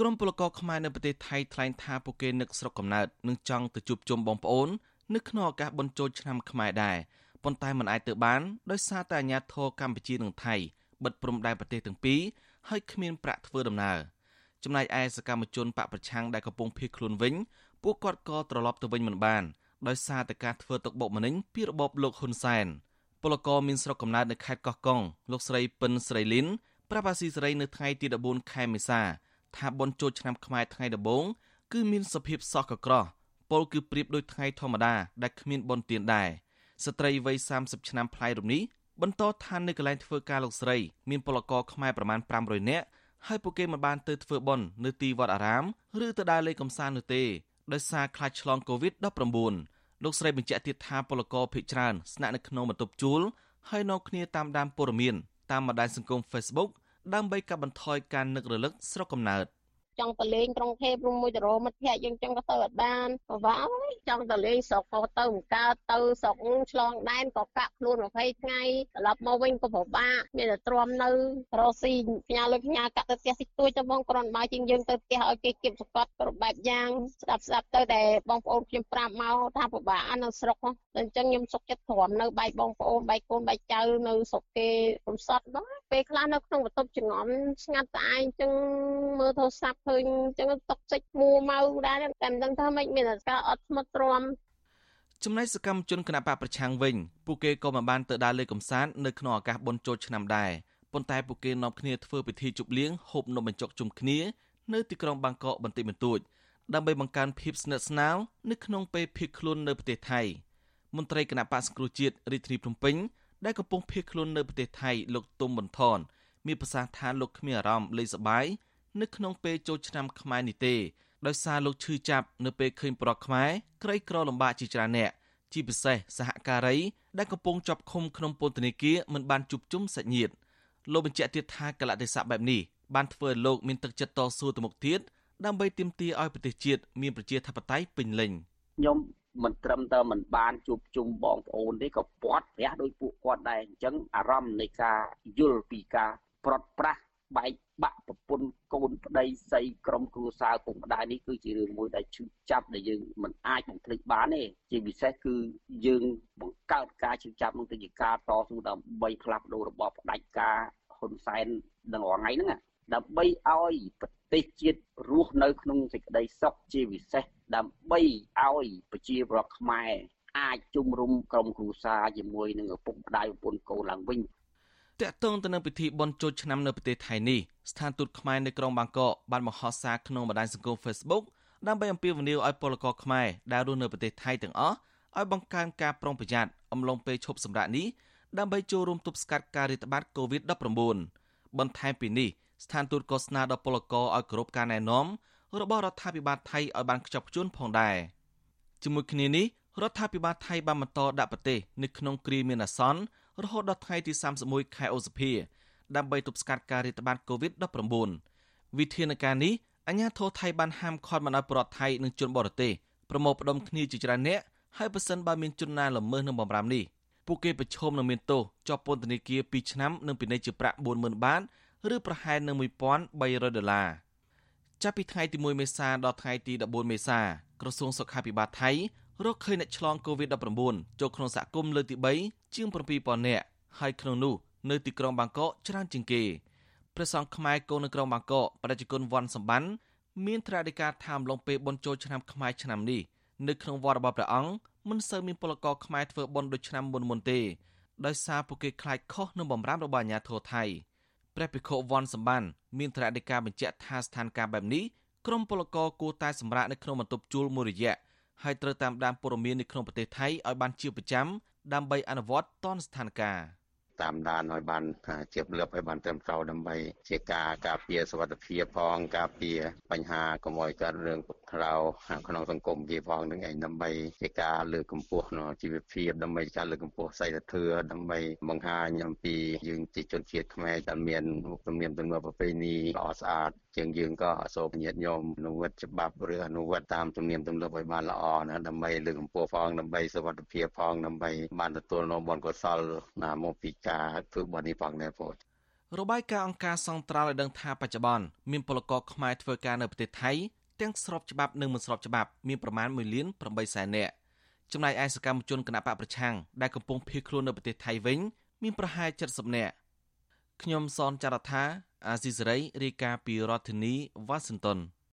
ក្រុមពលករខ្មែរនៅប្រទេសថៃថ្លែងថាពួកគេនឹកស្រុកកំណើតនិងចង់ទៅជួបជុំបងប្អូននៅក្នុងឱកាសបុណ្យចូលឆ្នាំខ្មែរដែរប៉ុន្តែមិនអាចទៅបានដោយសារតែអាញាធរកម្ពុជានិងថៃបិទព្រំដែនប្រទេសទាំងពីរហើយគ្មានប្រាក់ធ្វើដំណើរចំណែកឯសកម្មជនបកប្រឆាំងដែលកំពុងភៀសខ្លួនវិញពួកគាត់ក៏ត្រឡប់ទៅវិញមិនបានដោយសារតែការធ្វើទុកបុកម្នេញពីរបបលោកហ៊ុនសែនពលករមានស្រុកកំណើតនៅខេត្តកោះកុងលោកស្រីពិនស្រីលីនប្រាប់អាស៊ីសេរីនៅថ្ងៃទី14ខែមេសា ថាបុណ្យចូលឆ្នាំខ្មែរថ្ងៃដំបូងគឺមានសភាពសោះកក្រោះពលគឺប្រៀបដូចថ្ងៃធម្មតាដែលគ្មានបុណ្យទានដែរស្ត្រីវ័យ30ឆ្នាំប្លាយរំនេះបន្តថានៅកន្លែងធ្វើការលោកស្រីមានពលករខ្មែរប្រមាណ500នាក់ហើយពួកគេមិនបានទៅធ្វើបុណ្យនៅទីវត្តអារាមឬទៅដើរលេងកម្សាន្តនោះទេដោយសារខ្លាចឆ្លង COVID-19 លោកស្រីបញ្ជាក់ទៀតថាពលករភ័យច្រើនស្នាក់នៅក្នុងបន្ទប់ជួលហើយនាំគ្នាតាមដានព័ត៌មានតាមបណ្ដាញសង្គម Facebook ដើម្បីកាត់បន្ថយការនឹករលឹកស្រុកកំណើត។ ចង់ទៅលេងក្រុងទេព្រោះមួយទៅរមិត្តភ័ក្ដិយើងចឹងក៏ទៅអត់បានពិបាកចង់ទៅលេងស្រុកក៏ទៅមិនកើតទៅស្រុកឆ្លងដែនក៏កាក់ខ្លួន20ថ្ងៃត្រឡប់មកវិញក៏ពិបាកមានតែទ្រាំនៅរស់ស៊ីផ្ញើលុយផ្ញើកាក់ទៅផ្ទះស៊ីទួយទៅបងគ្រាន់បើជាងយើងទៅផ្ទះឲ្យគេគៀបសកត់គ្រប់បែបយ៉ាងស្ដាប់ស្ដាប់ទៅតែបងប្អូនខ្ញុំប្រាប់មកថាពិបាកនៅស្រុកតែអញ្ចឹងខ្ញុំសុខចិត្តទ្រាំនៅបែកបងប្អូនបែកកូនបែកចៅនៅស្រុកគេរំសត់បងពេលខ្លះនៅក្នុងបន្ទប់ចងំស្ងាត់តែឯងអញ្ចឹងមើលទូរស័ព្ទឃើញអញ្ចឹងຕົកសិចមួម៉ៅដែរតែមិនដឹងថាម៉េចមានតែការអត់ស្មត់ទ្រាំចំណែកសកម្មជនគណបកប្រឆាំងវិញពួកគេក៏មិនបានទៅដើរលេងកម្សាន្តនៅក្នុងឱកាសបុណ្យចូលឆ្នាំដែរប៉ុន្តែពួកគេនាំគ្នាធ្វើពិធីជប់លៀងហូបនំបញ្ចុកជុំគ្នានៅទីក្រុងបាងកកបន្តិចបន្តួចដើម្បីបង្កើនភាពស្និទ្ធស្នាលនៅក្នុងពេលភៀសខ្លួននៅប្រទេសថៃមន្ត្រីគណៈបកសង្គ្រោះជាតិរាជធានីភ្នំពេញដែលកំពុងភៀសខ្លួននៅប្រទេសថៃលោកទុំបន្ថនមានប្រសាសន៍ថាលោកគ្មានអារម្មណ៍លេងសប្បាយ នៅក្នុងពេលចូលឆ្នាំខ្មែរនេះទេដោយសារលោកឈឺចាប់នៅពេលឃើញប្រដ្ឋខ្មែរក្រីក្រលំបាកជាច្រើនអ្នកជាពិសេសសហការីដែលកំពុងជាប់ឃុំក្នុងពន្ធនាគារមិនបានជួបជុំសាច់ញាតិលោកបញ្ជាក់ទៀតថាកលៈទេសៈបែបនេះបានធ្វើឲ្យលោកមានទឹកចិត្តតស៊ូទៅមុខទៀតដើម្បីទាមទារឲ្យប្រទេសជាតិមានប្រជាធិបតេយ្យពេញលេញខ្ញុំមិនត្រឹមតែមិនបានជួបជុំបងប្អូនទេក៏ពាត់ព្រះដោយពួកគាត់ដែរអញ្ចឹងអារម្មណ៍នៃការយល់ពីការប្រត់ប្រាស់បែកបាក់ប្រព ន្ធកូនប្តីស្រីក្រុមគ្រួសារពុកម្ដាយនេះគឺជារឿងមួយដែលឈឺចាប់ដែលយើងមិនអាចបំភ្លេចបានទេជាពិសេសគឺយើងបង្កើតការឈឺចាប់នោះទៅជាការតស៊ូដើម្បីផ្លាស់ប្ដូររបបផ្ដាច់ការហ៊ុនសែននឹងរងថ្ងៃហ្នឹងដើម្បីឲ្យប្រទេសជាតិរស់នៅក្នុងសេចក្តីសុខជាពិសេសដើម្បីឲ្យប្រជាពលរដ្ឋខ្មែរអាចជុំរុំក្រុមគ្រួសារជាមួយនឹងឪពុកម្ដាយប្រពន្ធកូនឡើងវិញ តកតងទៅនឹងពិធីបុណ្យចូលឆ្នាំនៅប្រទេសថៃនេះស្ថានទូតខ្មែរនៅក្រុងបាងកកបានបង្ហោះសារក្នុងបណ្ដាញសង្គម Facebook ដើម្បីអំពាវនាវឲ្យពលករខ្មែរដែលរស់នៅប្រទេសថៃទាំងអស់ឲ្យបង្កើនការប្រុងប្រយ័ត្នអំឡុងពេលឈប់សម្រាកនេះដើម្បីចូលរួមទប់ស្កាត់ការរាតត្បាត COVID-19 បន្ថែមពីនេះស្ថានទូតក៏ស្នើដល់ពលករឲ្យគោរពការណែនាំរបស់រដ្ឋាភិបាលថៃឲ្យបានខ្ជាប់ខ្ជួនផងដែរជាមួយគ្នានេះរដ្ឋាភិបាលថៃបានបន្តដាក់ប្រទេសនៅក្នុងគ្រាមានអាសន្ន រហូតដល់ថ្ងៃទី31ខែឧសភាដើម្បីទប់ស្កាត់ការរាតត្បាត COVID-19 វិធានការនេះអាជ្ញាធរថៃបានហាមឃាត់មិនឲ្យប្រជាថៃនិងជនបរទេសប្រមូលផ្ដុំគ្នាជាច្រើនអ្នកហើយប្រសិនបើមានជនណាល្មើសនឹងបំរាមនេះពួកគេប្រឈមនឹងមានទោសជាប់ពន្ធនាគារ2ឆ្នាំនិងពិន័យជាប្រាក់40000បាតឬប្រហែលនឹង1300ដុល្លារចាប់ពីថ្ងៃទី1មេសាដល់ថ្ងៃទី14មេសាក្រសួងសុខាភិបាលថៃ រកឃើញអ្នកឆ្លង COVID-19 ចូលក្នុងសហគមន៍លើកទី3ជាង7000នាក់ហើយក្នុងនោះនៅទីក្រុងបាងកកច្រើនជាងគេព្រះសង្ឃខ្មែរគង់នៅក្រុងបាងកកប្រជាជនវ៉ាន់សម្បានមានត្រាធិការថាមឡងពេលបុណ្យចូលឆ្នាំខ្មែរឆ្នាំនេះនៅក្នុងវត្តរបស់ព្រះអង្គមិនសូវមានពលករខ្មែរធ្វើបុណ្យដូចឆ្នាំមុនមុនទេដោយសារពួកគេខ្លាចខុសនឹងបំរាមរបស់អាជ្ញាធរថៃព្រះភិក្ខុវ៉ាន់សម្បានមានត្រាធិការបញ្ជាក់ថាស្ថានភាពបែបនេះក្រុមពលករគួរតែសម្រាកនៅក្នុងបន្ទប់ជួលមួយរយៈ ហើយត្រូវតាមដានព័ត៌មាននៅក្នុងប្រទេសថៃឲ្យបានជាប្រចាំដើម្បីអនុវត្តតនស្ថានភាពតាមដានឲ្យបានជាប់លាប់ឲ្យបានត្រឹមត្រូវដើម្បីជាការការពារសុខភាពផងការពារបញ្ហាកុំឲ្យកើតរឿងក្រៅក្នុងសង្គមវាផងនឹងឯងដើម្បីជាការលើកកម្ពស់នៅជីវភាពដើម្បីការលើកកម្ពស់សីលធម៌ដើម្បីបង្ហាញអំពីយើងជាជនជាតិខ្មែរដែលមានទំនៀមទម្លាប់ប្រពៃណីល្អស្អាតជាងយើងក៏សូមញាតិញោមអនុវត្តច្បាប់ឬអនុវត្តតាមទំនៀមទម្លាប់ឲ្យបានល្អណាដើម្បីលើកកម្ពស់ផងដើម្បីសុខភាពផងដើម្បីបានទទួលនៅបុណ្យកុសលណាមកពីការធ្វើបុណ្យនេះផងដែរបងរបាយការណ៍អង្គការសង្ត្រាល់ឲ្យដឹងថាបច្ចុប្បន្នមានពលករខ្មែរធ្វើការនៅប្រទេសថៃទាំងស្របច្បាប់និងមិនស្របច្បាប់មានប្រមាណ1លាន8សែននាក់ចំណែកឯសកម្មជនគណបកប្រឆាំងដែលកំពុងភៀសខ្លួននៅប្រទេសថៃវិញមានប្រហែល70នាក់ ខ្ញុំសនចាររថាអាស៊ីសេរីរាយការណ៍ពីរដ្ឋធានីវ៉ាស៊ីនតោន